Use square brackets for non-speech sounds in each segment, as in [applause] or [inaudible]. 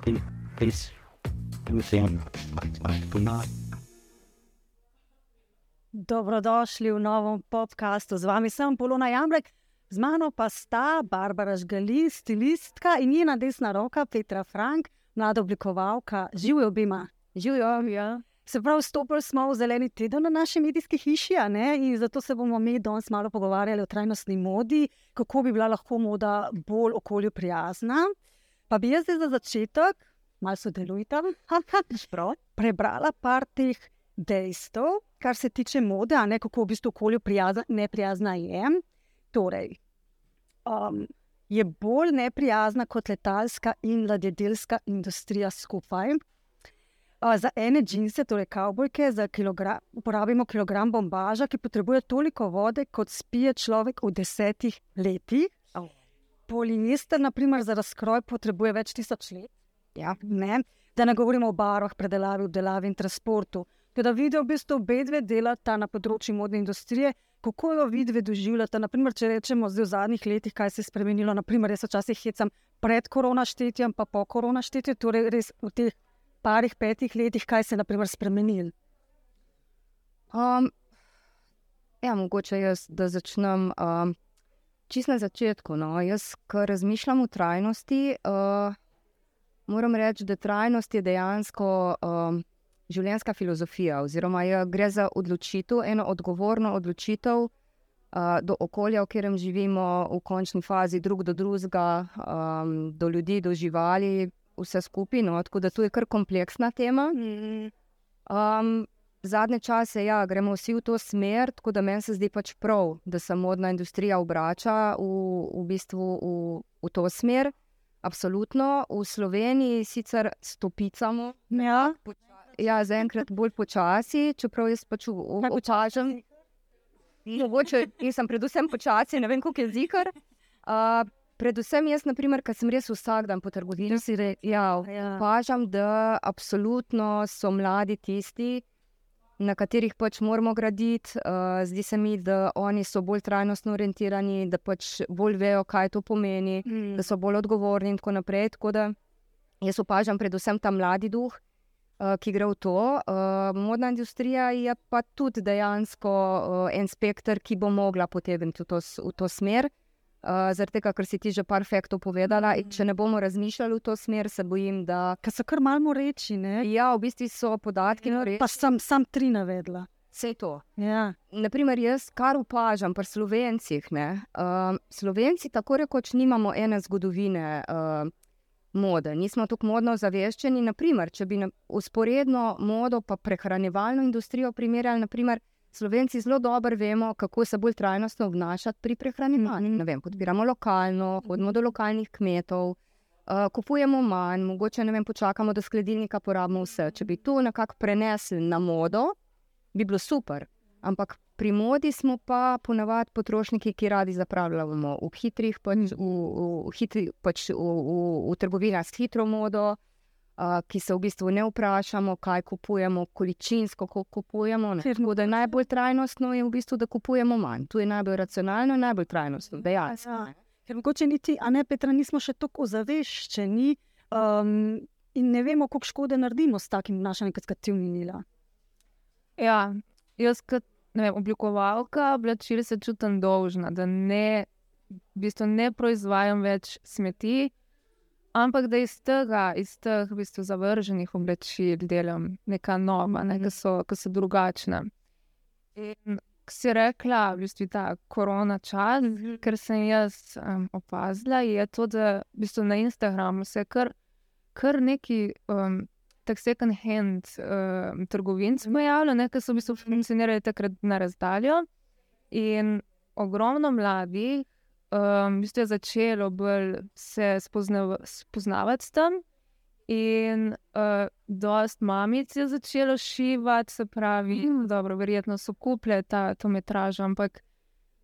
Peace. Vsem, pa Dobrodošli v novem podkastu. Z vami sem Polona Jamrek, z mano pa sta Barbara Žgali, stilistka in njena desna roka Petra Frank, mlada oblikovalka. Živijo obima. Živijo, ja. Se pravi, stopili smo v zeleni teden na naši medijski hiši, in zato se bomo mi danes malo pogovarjali o trajnostni modi, kako bi bila lahko moda bolj okolju prijazna. Pa bi jaz za začetek, malo sodelujte, [laughs] prebrala par teh dejstev, kar se tiče mode, a ne kako v bistvu okolju prijazna, neprijazna je. Torej, um, je bolj neprijazna kot letalska in ladjedelska industrija skupaj. Uh, za ene džinse, torej kavbojke, kilogram, uporabimo kilogram bombaža, ki potrebuje toliko vode, kot spije človek v desetih letih. Poliester, naprimer, za razkroj potrebuje več tisoč let. Ja, ne? Da ne govorimo o barvah, predelavi, obdelavi in transportu. Da vidijo v bistvu obe dve delata na področju modne industrije, kako jo vidi, doživljate. Naprimer, če rečemo zdaj v zadnjih letih, kaj se je spremenilo. Naprimer, jaz včasih hecam pred korona štetjem, pa po korona štetjem, torej res v teh parih petih letih, kaj se je naprimer spremenilo. Um, ja, mogoče jaz, da začnem um, čist na začetku. No. Jaz, ko razmišljam o trajnosti, uh, moram reči, da trajnost je dejansko. Um, življenjska filozofija, oziroma je, gre za odločitev, eno odgovorno odločitev uh, do okolja, v katerem živimo, v končni fazi, drug do drugega, um, do ljudi, do živali, vse skupaj. No? Tako da to je kar kompleksna tema. Um, zadnje čase ja, gremo vsi v to smer, tako da meni se zdi pač prav, da se modna industrija obrača v, v bistvu v, v to smer. Absolutno, v Sloveniji sicer stopicamo. Ja ja, zaenkrat bolj počasi, čeprav jaz pač učažem. Mogoče nisem predvsem počasi, ne vem, koliko je zikar. Uh, predvsem jaz, naprimer, ker sem res vsak dan po trgovini, si rekel, ja, ja. da absolutno so mladi tisti, na katerih pač moramo graditi. Uh, zdi se mi, da oni so bolj trajnostno orientirani, da pač bolj vejo, kaj to pomeni, mm. da so bolj odgovorni in tako naprej. Tako da jaz opažam predvsem ta mladi duh. Eh, ki gre v to. Uh, modna industrija je pa tudi dejansko uh, en spektr, ki bo mogla potegniti v to, v to smer. Uh, Zaradi tega, kar si ti že par faktov povedala, mm. če ne bomo razmišljali v to smer, se bojim, da. Kar so kar malo reči. Ne? Ja, v bistvu so podatki. Ja, pa sem sam tri navedla. Vse to. Ja. Naprimer, jaz kar opažam pri slovencih. Uh, Slovenci tako rekoč nimamo ene zgodovine. Uh, mode. Nismo tako modno zaveščeni. Naprimer, če bi usporedno modo in prehranjevalno industrijo primerjali, naprimer, Slovenci zelo dobro vemo, kako se bolj trajnostno obnašati pri prehranjevanju. Mm -hmm. Podpiramo lokalno, hodimo do lokalnih kmetov, uh, kupujemo manj, mogoče vem, počakamo, da skladilnika porabimo vse. Če bi to nekako prenesli na modo, bi bilo super. Ampak pri modi smo pa ponavadi potrošniki, ki radi zapravljamo v hitrih, pač v, v, v, hitri, pač v, v, v trgovinah s hitro modo, uh, ki se v bistvu ne vprašamo, kaj kupujemo, količinsko kupujemo. Tako da najbolj trajnostno je v bistvu, da kupujemo manj. To je najbolj racionalno in najbolj trajnostno, dejansko. Ja. Ker mogoče niti, a ne Petra, nismo še tako ozaveščeni um, in ne vemo, koliko škode naredimo s takim našim negativnim nilom. Ja, jaz kot ne vem, oblikovalka, oblačil se čutim dolžna, da ne, v bistvu ne proizvajam več smeti, ampak da iz tega, iz teh v bistvu zavrženih oblačil delam neka nova, ne, ki so, so drugačne. In ko si rekla, v bistvu ta korona čas, ker sem jaz um, opazila, je to, da v bistvu na Instagramu se kar, kar neki. Um, tako second hand uh, trgovin smo javljali, ki so v bistvu funkcionirali takrat na razdaljo. In ogromno mladih um, v bistvu je začelo bolj se spoznav spoznavati s tem. In uh, dost mamic je začelo šivati, se pravi, mm. [clears throat] dobro, verjetno so kupile ta, to metražo, ampak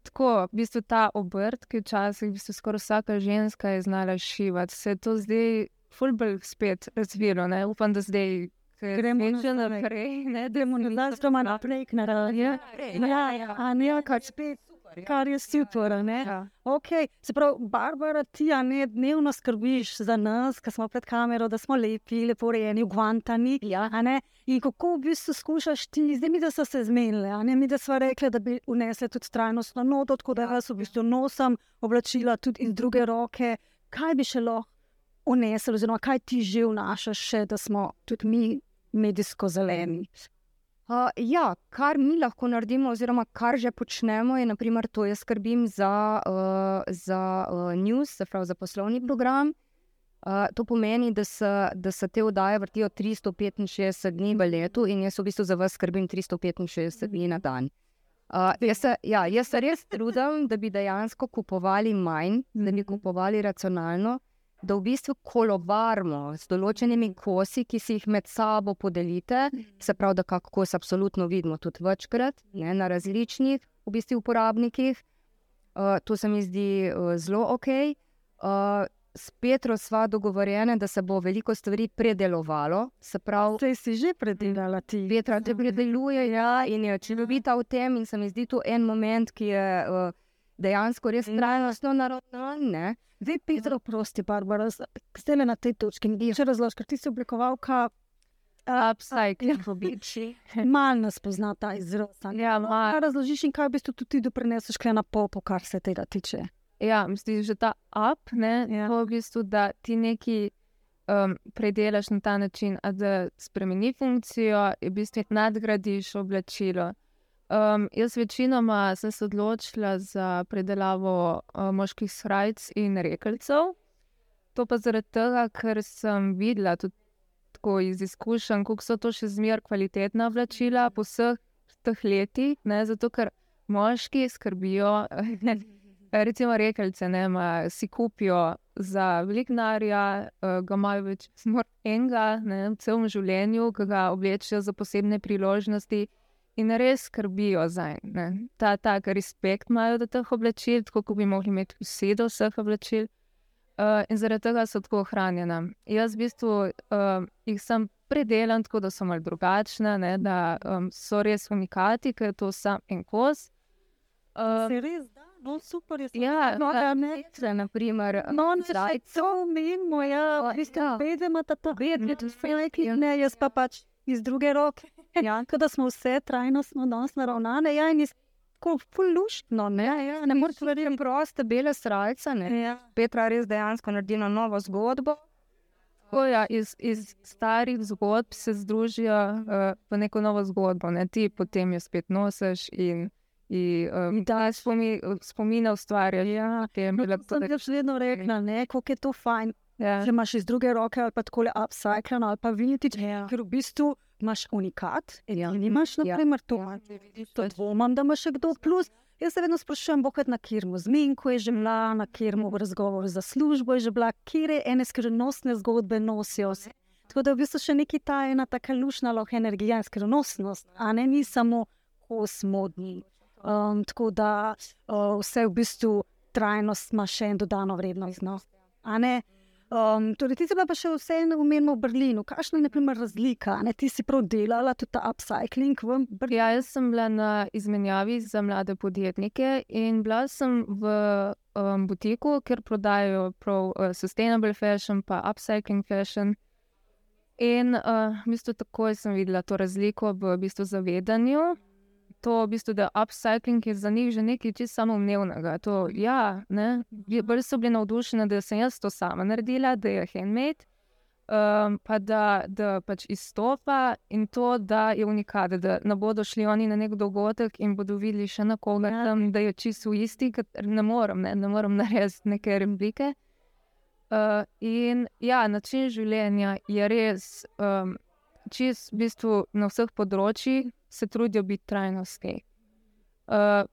tako, v bistvu ta obrt, ki včasih v bistvu skoraj vsaka ženska je znala šivati, se je to zdaj fulbr spet razvilo. Ne? Upam, da zdaj gremo še naprej. Ne, gremo na nas doma naprej, na raven. Ja, ja, ja. A ne, kar spet. Kar je super. Ja. Okay. Se pravi, Barbara, ti a ne dnevno skrbiš za nas, ki smo pred kamero, da smo lepi, lepo rejeni, ugvantani. Ja. In kako v bistvu skušaš ti, zdaj mi, da so se zmenili, a ne mi, da smo rekli, da bi unesli tudi trajnostno noto, tako da jaz v bistvu nosim oblačila tudi iz druge roke. Kaj bi še lahko unesli, oziroma kaj ti že vnašaš, še, da smo tudi mi medijsko zeleni? Uh, ja, kar mi lahko naredimo, oziroma kar že počnemo, je, naprimer, to jaz skrbim za, uh, za uh, news, se pravi za poslovni program. Uh, to pomeni, da se, da se te oddaje vrtijo 365 dni v letu in jaz v bistvu za vas skrbim 365 dni na dan. Uh, jaz, se, ja, jaz se res trudim, da bi dejansko kupovali manj, da bi kupovali racionalno, da v bistvu kolobarimo z določenimi kosi, ki si jih med sabo podelite. Se pravi, da kak kos absolutno vidimo tudi večkrat ne, na različnih v bistvu, uporabnikih. Uh, to se mi zdi uh, zelo ok. Uh, s Petro sva dogovorjena, da se bo veliko stvari predelovalo. Se pravi, Saj si že predelala ti. Petra te predeluje ja, in je čudovita v tem, in se mi zdi to en moment, ki je uh, dejansko res trajnostno naravnan. Zdaj, Petra, prosti, Barbara, zdaj le na tej točki. Če razložiš, ker ti si oblikovalka, Upcycling robiči. [laughs] malo nas pozna ta izraz. Ja, No, kaj razložiš in kaj v bistvu tudi ti doprineseš kle na popo, kar se tega tiče. Ja, mislim, že ta up, ne, Ja. ja. to v bistvu, da ti nekaj um, predelaš na ta način, da spremeni funkcijo, in v bistvu nadgradiš oblačilo. Um, jaz večinoma sem se odločila za predelavo uh, moških srajc in rekelcev. To pa zaradi tega, ker sem videla tudi iz izkušenj, kako so to še zmeraj kvalitetna oblačila po vseh teh letih. Ne, zato ker moški skrbijo. [laughs] Recimo, rekelce ne, ma, si kupijo za velik denarja, uh, ga imajo več smrt enega ne, v celem življenju, ki ga oblečejo za posebne priložnosti in res skrbijo za en. Ta tak respekt imajo do teh oblačil, tako kot bi mogli imeti vsi do vseh oblačil. Uh, in zaradi tega so tako ohranjena. Jaz v bistvu uh, jih sem predelan tako, da so malce drugačne, ne, da um, so res unikati, ker je to sam en kos. Uh, Se res, da, no super je. ja, no, da ne. Petra, naprimer, No, ne, zdaj- to menimo, ja, v bistvu Ja. vedemo, da to Vedno, vedno, rekli, ne, jaz pa pač iz druge roke. [laughs] Ja, kot da smo vse trajnostno danes naravnane, ja, in iz tako ful luštno, ne, ja, ne moreš verjeti. proste bele srajce. ne. Ja. Petra res dejansko naredila novo zgodbo. Tako, ja, iz, iz starih zgodb se združijo uh, v neko novo zgodbo, ne? ti potem jo spet nosiš in, in, um, Da. spomi, spomine ustvarjaš. Ja. Potem No, to sem tako- jaz vedno rekla, koliko je to fajn, ja. če imaš iz druge roke ali pa tako upcycleno ali pa vintage, Ja. ker v bistvu imaš unikat, Ja. in imaš, na Ja. primer, to. To dvomam, da ima še kdo plus. Jaz se vedno sprašujem, bokrat na kjermu zmenku je že bila, na kjermu v razgovoru za službo je že bila, kje ene skrivnostne zgodbe nosijo. Tako da je v bistvu še neki ta ena taka lušna lahko energija in skrivnostnost, a ne ni samo kos modni. Um, tako da uh, vse v bistvu trajnost ima še en dodano vrednost. No? A ne? Um, torej, ti si bila pa še vseeno umenjena v Berlinu. Kakšna je na primer razlika? Ne? Ti si prav delala tudi ta upcycling v Berlinu. Ja, jaz sem bila na izmenjavi za mlade podjetnike in bila sem v um, butiku, kjer prodajajo prav uh, sustainable fashion, pa upcycling fashion. In uh, v bistvu takoj sem videla to razliko v bistvu zavedanju. To, v bistvu, da upcycling je za njih že nekaj čisto samoumevnega. To, ja, ne, bolj so bili navdušeni, da sem jaz to sama naredila, da je handmade. Um, pa da, da pač izstopa in to, da je unikat, da ne bodo šli oni na nek dogodek in bodo videli še na koga Ja. tam, da je čisto isti, ker ne morem, ne, ne morem narediti neke replike. Uh, in ja, način življenja je res um, čist, v bistvu na vseh področjih se trudijo biti trajnostni. Uh,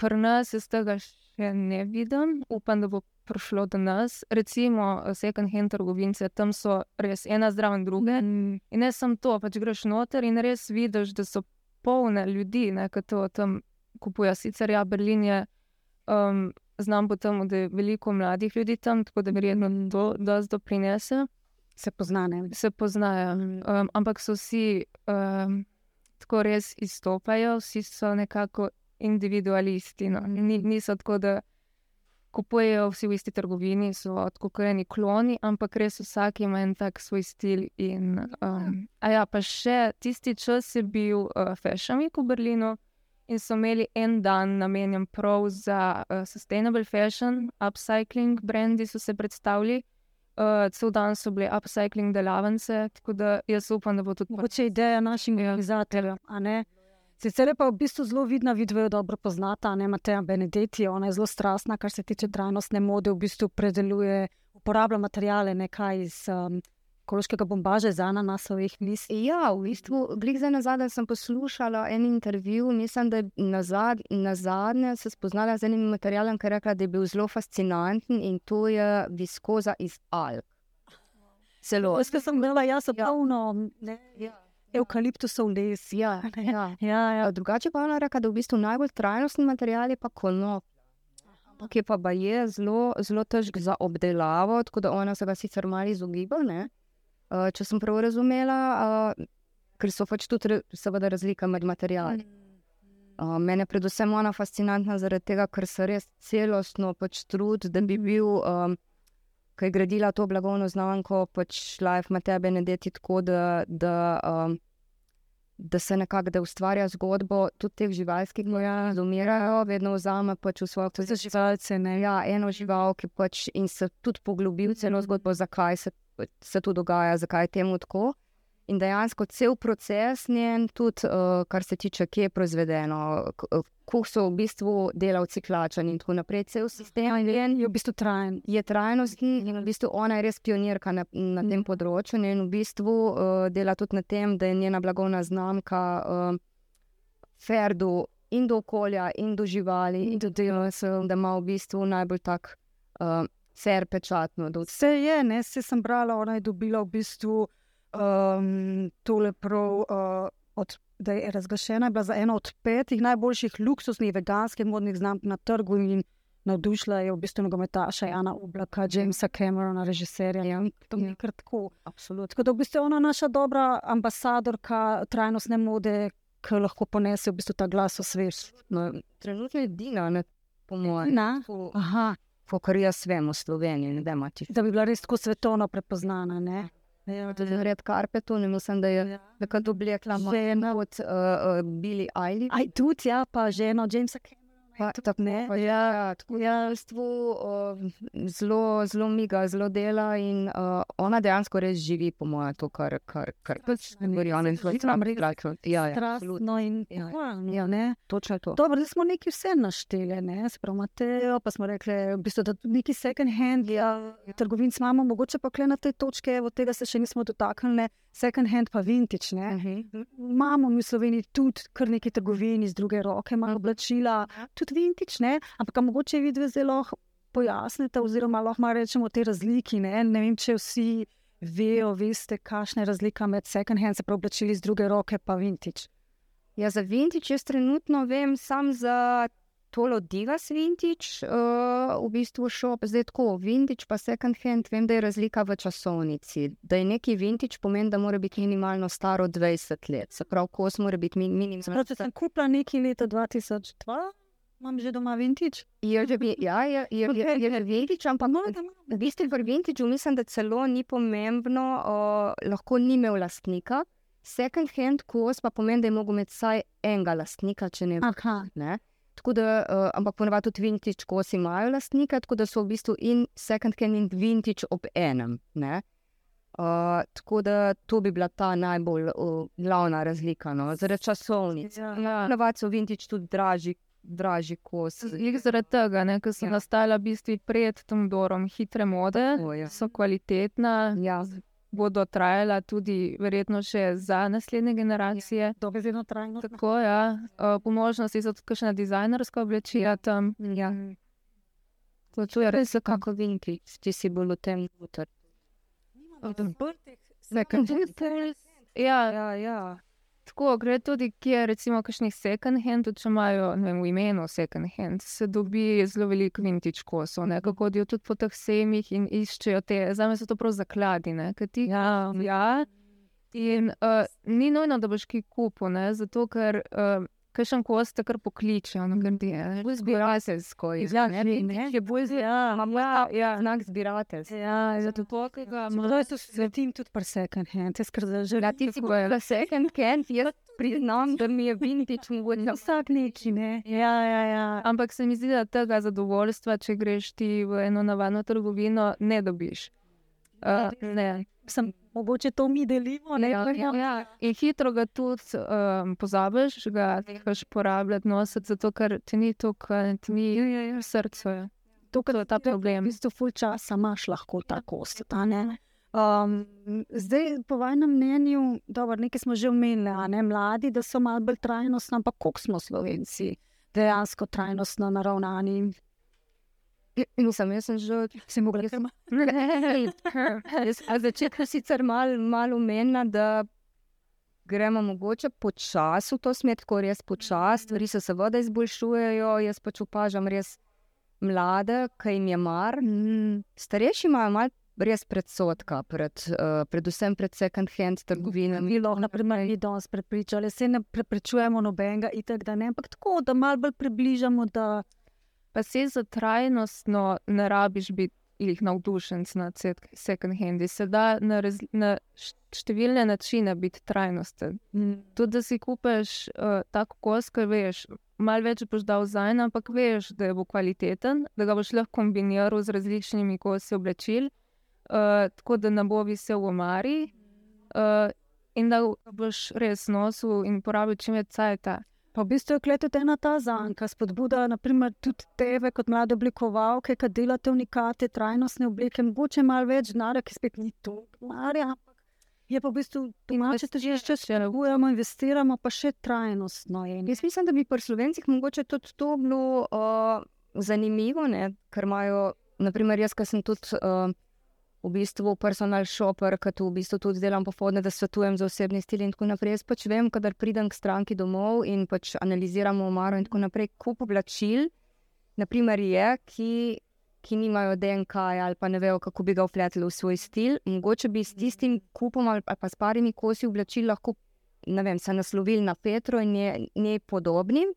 Pri nas jaz tega še ne vidim, upam, da bo prišlo do nas. Recimo, second hand trgovince, tam so res ena zraven druge. Mm. In ne samo to, pač greš noter in res vidiš, da so polne ljudi, ki to tam kupujejo. Sicer ja, Berlin je, um, znam po tem, da je veliko mladih ljudi tam, tako da verjetno to dosti doprinese, Se poznane. se poznajo. Um, ampak so vsi um, tako res izstopajo, vsi so nekako individualisti. No. Ni, niso tako, da kupujejo vsi v isti trgovini, so tako kot eni kloni, ampak res vsak ima en tak svoj stil. In, um, a ja, pa še tisti čas je bil uh, Fashion Week v Berlinu. In so imeli en dan namenjen prav za uh, sustainable fashion, upcycling, brendi so se predstavili. Uh, cel dan so bile upcycling delavnice, tako da jaz upam, da bo tudi Mogoče ideja našim Ja. organizatorjem. a ne. Sicer je pa v bistvu zelo vidna, vidva jo dobro poznata, ne Mateja Benedetti, ona je zelo strastna, kar se tiče trajnostne mode, v bistvu predeluje, uporablja materijale nekaj iz um, ekološkega bombaža, iz ananasovih list. Ja, v bistvu, glih za nazadnje sem poslušala en intervju, mislim, da je nazad, nazadnje se spoznala z enim materialom, ki je rekla, da je bil zelo fascinanten in to je viskoza iz Alp. Zelo. Ki sem gledala, jaz Ja. polno ne, Ja, evkaliptusov les. ja, [laughs] ja. Ja, ja. Drugače pa je ona rekla, da v bistvu najbolj trajnostni material je pa konoplja. Ampak je pa baje zelo, zelo težk za obdelavo, tako da ona se ga sicer malo izogiba. ne. Uh, če sem prav razumela, uh, ker so pač tudi seveda razlika med materiali. Uh, mene predvsem ona fascinantna zaradi tega, ker se res celostno pač trudi, da bi bil, um, ki je gradila to blagovno znamko, pač Life Mateja Benedetti tako, da, da um, da se nekako da ustvarja zgodbo tudi teh živalskih gnoja, da umirajo, vedno vzame pač v svojo To so živalce, ne. Ja, eno žival, ki pač in se tudi poglobi v celo zgodbo, zakaj se, se to dogaja, zakaj je temu tako. In dejansko cel proces njen, tudi uh, kar se tiče, kje je proizvedeno, kako so v bistvu delavci plačani in tako naprej, cel sistem njen Je v bistvu trajen. je trajnostni in v bistvu ona je res pionirka na, na tem področju. In v bistvu uh, dela tudi na tem, da je njena blagovna znamka uh, fair do in do okolja, in do živali, in do delavcev, da ima v bistvu najbolj tak uh, fair pečatno. Vse je, ne, se sem brala, ona je dobila v bistvu um, tole prav, uh, od, da je razglašena, je bila za eno od petih najboljših luksuznih veganskih modnih znamk na trgu in navdušila je v bistvu nogometaša Jana Oblaka, Jamesa Camerona, režiserja. Ja, to ni kar tako. absolutno. Tako da v bistvu je ona naša dobra ambasadorka trajnostne mode, ki lahko ponese v bistvu ta glas v svet. No, trenutno je edina, ne, po mojem, Na? Aha, kar jaz vem v Sloveniji, ne da da bi bila res tako svetovno prepoznana. Ne? Ja, Tudi red karpetu, ne mislim, da je ja. nekako oblekla Žena. kot uh, uh, Billy Eilish. Aj, tudi, ja, pa ženo Jamesa Camerona. Tako, ne? pa, ja, bistvu uh, zelo, zelo miga, zelo dela in uh, ona dejansko res živi, po mojem, to, kar pač govori. Ona je zelo rekel. Ja, ja. Strastno in Ja, ja. Ja. ne? Točno to. Dobro, da smo neki vse našteli, ne? Sprav Mateo, pa smo rekli, v bistvu, da tudi neki second hand, ja, trgovin imamo, mogoče pa kle na tej točki, evo tega se še nismo dotaknili? Second hand pa vintage, ne? Mhm. Imamo mi v Sloveniji tudi kar nekaj trgovin iz druge roke, imamo oblačila, tudi vintage, ne? ampak mogoče vi dve zelo pojasnite, oziroma lahko rečemo te razliki. Ne? ne vem, če vsi vejo, veste, kakšna je razlika med second hand, se pravi oblačili iz druge roke, pa vintage. Ja, za vintage jaz trenutno vem sam za tolo Divas vintage, uh, v bistvu šop, zdaj tako, vintage pa second hand, vem, da je razlika v časovnici. Da je neki vintage pomeni, da mora biti minimalno staro 20 let, se pravi, kos mora biti min, minimalno. Če sem kupila nekaj leta 2002, imam že doma vintage. Je že vi- Ja, je, je, je, je, je vintage, ampak No, v bistvu pri vintageu mislim, da celo ni pomembno, uh, lahko ni imel lastnika. Second hand kos pa pomeni, da je mogel imeti vsaj enega lastnika, če ne Aha, Ne? Tako da, uh, ampak ponavadi tudi vintage kosi imajo lastnika, tako da so v bistvu in second hand in vintage ob enem. ne. Uh, tako da to bi bila ta najbolj uh, glavna razlika, no? zaradi časovnic. ja. Ja. Ponavadi so vintage tudi dražji, dražji kosi. Jih zaradi tega, ne, ker so Ja. ja. nastala v bistvu pred tem dorom hitre mode, Tako je. so kvalitetna, Ja, bodo trajala tudi verjetno še za naslednje generacije. dobesedno trajno. Tako, ja. Po možnosti so tudi kakšna dizajnerska oblečila tam. ja. To, to je res kako vintage, ti si bolj v tem noter. Second Ja, Ja, ja. Tako gre tudi, kje recimo kakšnih second hand, tudi če imajo vem, v imenu second hand, se dobi zelo veliko vintage kosov, ne, kako hodijo tudi po teh semih in iščejo te, za me so to prav zakladi, ne, ker ti Ja, ja, in uh, ni nujno, da boš ki kupil, ne, zato ker uh, kakšen kos te kar pokliče, ono grdije. Bolj zbirateljsko je. Ja, ne, ne. Je bolj Ja, imamo ja, ja. znak zbirateljstva. Ja, Zato tokega Morda je to svetim tudi pri second hand, jaz ker zdaj že Ja, ti si bila second hand, jaz priznam, da mi je vintage mogoče. [laughs] vsak neki, ne. Ja, ja, ja. Ampak se mi zdi, da tega zadovoljstva, če greš ti v eno navadno trgovino, ne dobiš. Uh, ne. Sem, mogoče to mi delimo, ne. Ja, ja, ja. In hitro ga tudi um, pozabiš, ga nehaš porabljati, nositi, zato ker ti ni tukaj, ti ni v srcu. je. To, To je ta V problem. bistvu ful časa imaš lahko tako stane. Um, zdaj, po vašem mnenju, dobro, nekaj smo že omenili, ne mladi, da so malo bolj trajnostni, ampak koliko smo slovenci dejansko trajnostno naravnani. Nisem, jaz sem že Si mogla malo. Na začetku sicer malo mal omenila, da gremo mogoče počasi v to smer, tako res počasi. Stvari se seveda izboljšujejo. Jaz pač opažam res mlade, ki jim je mar. Mm, Starejši imajo malo res predsotka, pred, uh, predvsem pred second-hand trgovinami. Mi lahko, naprimer, mi danes prepričali, se ne preprečujemo nobenega, itak, da ne, ampak tako, da malo bolj približamo, da Pa se za trajnostno ne rabiš biti jih navdušen nad second handi. Se da na, raz, na številne načine biti trajnosten. mm, Tudi da si kupiš uh, tako kos, ki veš, malo več boš dal za en, ampak veš, da bo kvaliteten, da ga boš lahko kombiniral z različnimi kosi oblačil, uh, tako da ne bo visel v omari. Uh, In da boš res nosil in porabil čim več cajta. Pa v bistvu je tudi ena ta zanka, spodbuda, naprimer tudi tebe kot mlade oblikovalke, ki delate unikate, trajnostne oblike, mogoče malo več denarja, ki spet ni to denarja, ampak je pa v bistvu domače tržišče, spodbujamo, investiramo, pa še trajnostno je. Jaz mislim, da bi pri slovencih mogoče tudi to bilo uh, zanimivo, ne? ker imajo, naprimer, jaz, ki sem tudi uh, v bistvu personal shopper, ki tu v bistvu tudi delam popoldne, da svetujem za osebni stil in tako naprej. Jaz pač vem, kadar pridem k stranki domov in pač analiziramo omaro in tako naprej, kup oblačil, naprimer je, ki. Ki nimajo DNK ali pa ne vejo, kako bi ga vpletli v svoj stil. Mogoče bi s tistim kupom ali pa s parimi kosi oblačil lahko ne vem, se naslovili na Petro in njej nje podobnim,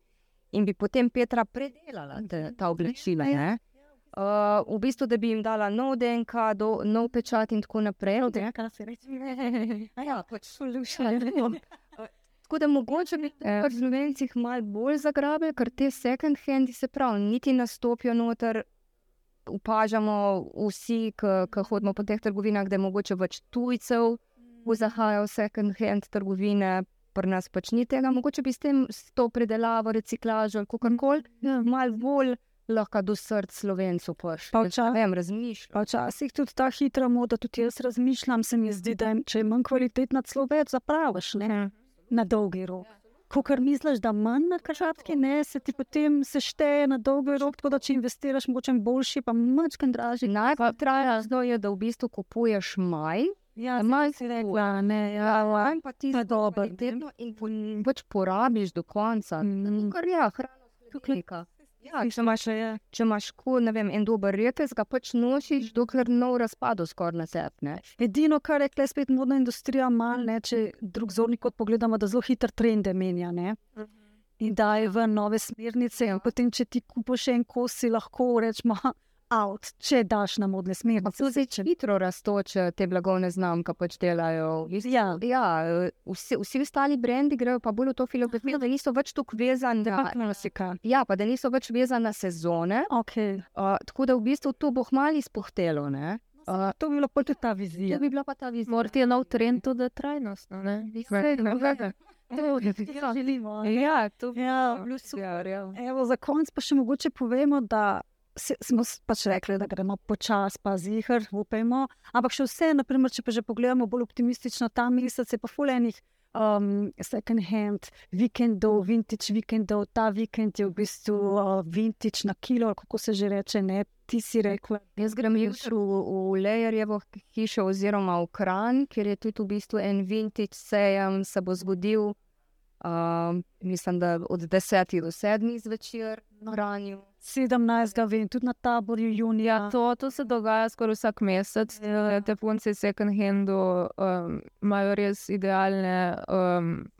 in bi potem Petra predelala te, ta oblačila. ne. Uh, v bistvu, da bi jim dala nov DNK, do, nov pečat in tako naprej. ne. Kaj se reče? Ja, pač [laughs] Tako da mogoče bi pri Slovencih malo bolj zagrabili, ker te second handi se pravi, niti nastopijo noter. Upažamo vsi, ki hodimo po teh trgovinah, da je mogoče več tujcev, ki zahajajo v second hand trgovine, pri nas pač ni tega. Mogoče bi s tem, s to predelavo, reciklažo ali kako koli, Ja. malo bolj lahko do srca slovencev prišli. Pa včasih- razmišljam. Včasih tudi ta hitra moda, tudi jaz razmišljam, se mi zdi, da je, če je manj kvalitetna, celo več zapraviš ne? na dolgi rok. Ko kar misliš, da manj na kratki, ne, se ti potem sešteje na dolgi rok, tako da če investiraš, mogoče boljši, pa mačken dražji. Najbolj traja zdaj je, da v bistvu kupuješ manj, Ja, manj si rekla, ne, ja, manj pa ti je dobro. in pač porabiš do konca. Mm. Kar je, hrana hladilnika. Ja, če imaš, je. če imaš ko, ne vem, en dober retez, ga pač nosiš, dokler nov razpadu skoraj na sebe. Edino, kar je tukaj spet modna industrija, mal, ne, če drug zornik kot pogledamo, da zelo hitro trende menja. Ne. In daje v nove smernice, in potem, če ti kupiš en kos, si lahko rečemo, out, če daš na modne smernice. So zdaj hitro rastoče te blagovne znamke, pač delajo. Ja. Ja, vsi, vsi ostali brendi grejo pa bolj v to filozofijo, da niso več tako vezani na, Pa klasika. ja, pa da niso več vezani na sezone. Okay. Uh, tako da v bistvu to bo hmali spohtelo. Ne? Uh, To bi bila tudi ta to vizija. bi bila pa ta vizija. Morda je nov trend tudi trajnostno. ne? Ja, želimo. Ja, to bi Ja, bilo super. Ja. Evo, za konec pa še mogoče povemo, da se, smo pač rekli, da gremo počasi, pa zihar, upajmo. Ampak še vse, naprimer, če pa že pogledamo bolj optimistično, ta mesec je pa fulejnih. Um, second hand, vikendov, vintage vikendov, ta vikend je v bistvu uh, vintage na kilo, kako se že reče. Ne? Ti si rekla, Jaz grem jutri v, v Lejerjevo hišo oziroma v Kran, kjer je tudi v bistvu en vintage sejem, se bo zgodil. Uh, mislim, da od 10 do 7 zvečer na Kranju. 17. vem, tudi na taborju junija. Ja, to, to se dogaja skoraj vsak mesec. Ja. Te punce iz second handu um, imajo res idealne um,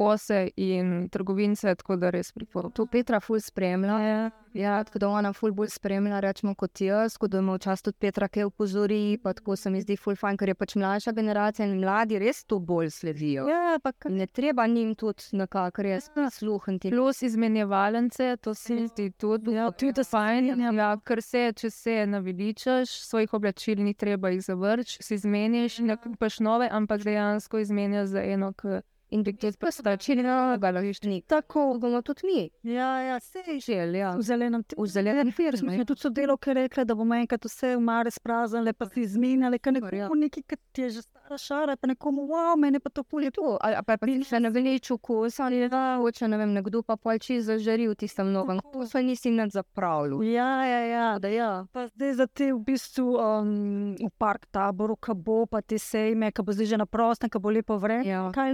kose in trgovince, tako da res priporočam. To Petra ful spremlja. Ja. Ja, tako da ona ful bolj spremlja, rečemo kot jaz, ko da ima včasih tudi Petra kaj upozori, pa tako se mi zdi ful fajn, ker je pač mlajša generacija in mladi res to bolj sledijo. Ja, pa kar- Ne treba njim tudi nekako res sluhniti. Plus izmenjevalence, to se mi zdi tudi, Ja, tudi se fajn. strinjam. Ja, ker se, če se naveličaš, svojih oblačil ni treba jih zavrči, si izmeniš, ne kupaš nove, ampak dejansko izmenjaš za eno, ki In bi tudi postačili, da loviš ni. Tako, bomo tudi mi ja, ja, sej. želi. Ja. V zelenem V zelenem firmu. Smo tudi sodelavke rekle, da bomo enkrat vse v mare spraznile, pa si izmenjali, ker Super, ja. nekomu nekaj, ki ti je že stara šara, pa nekomu, wow, meni pa to pulje tu. To, ali pa, si še ne velič okus, ali da hoče, ne vem, nekdo pa pol čez zažari v tistem novem. To se nisi nad zapravljal. Ja, ja, ja. Da ja. Pa zdaj za te v bistvu um, v park taboru, ki bo pa te sejme, ki bo zdaj že na prostem, ki bo lepo vreme. Ja. Kaj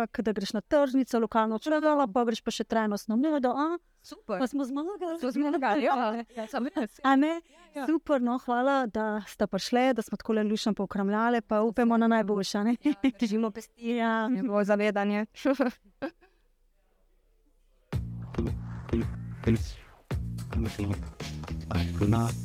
lepega, da greš na tržnico, lokalno črnala, pa greš pa še trajnostno a? Super. Pa smo zmagali. To smo zmagali, ja. [laughs] Ja, ne? Ja. Super, no, hvala, da ste prišli, da smo tako lušno pokramljali, pa upamo na najboljše. ne? Držimo pesti. Ja. Njegovo zavedanje. [laughs] [laughs] Please, please,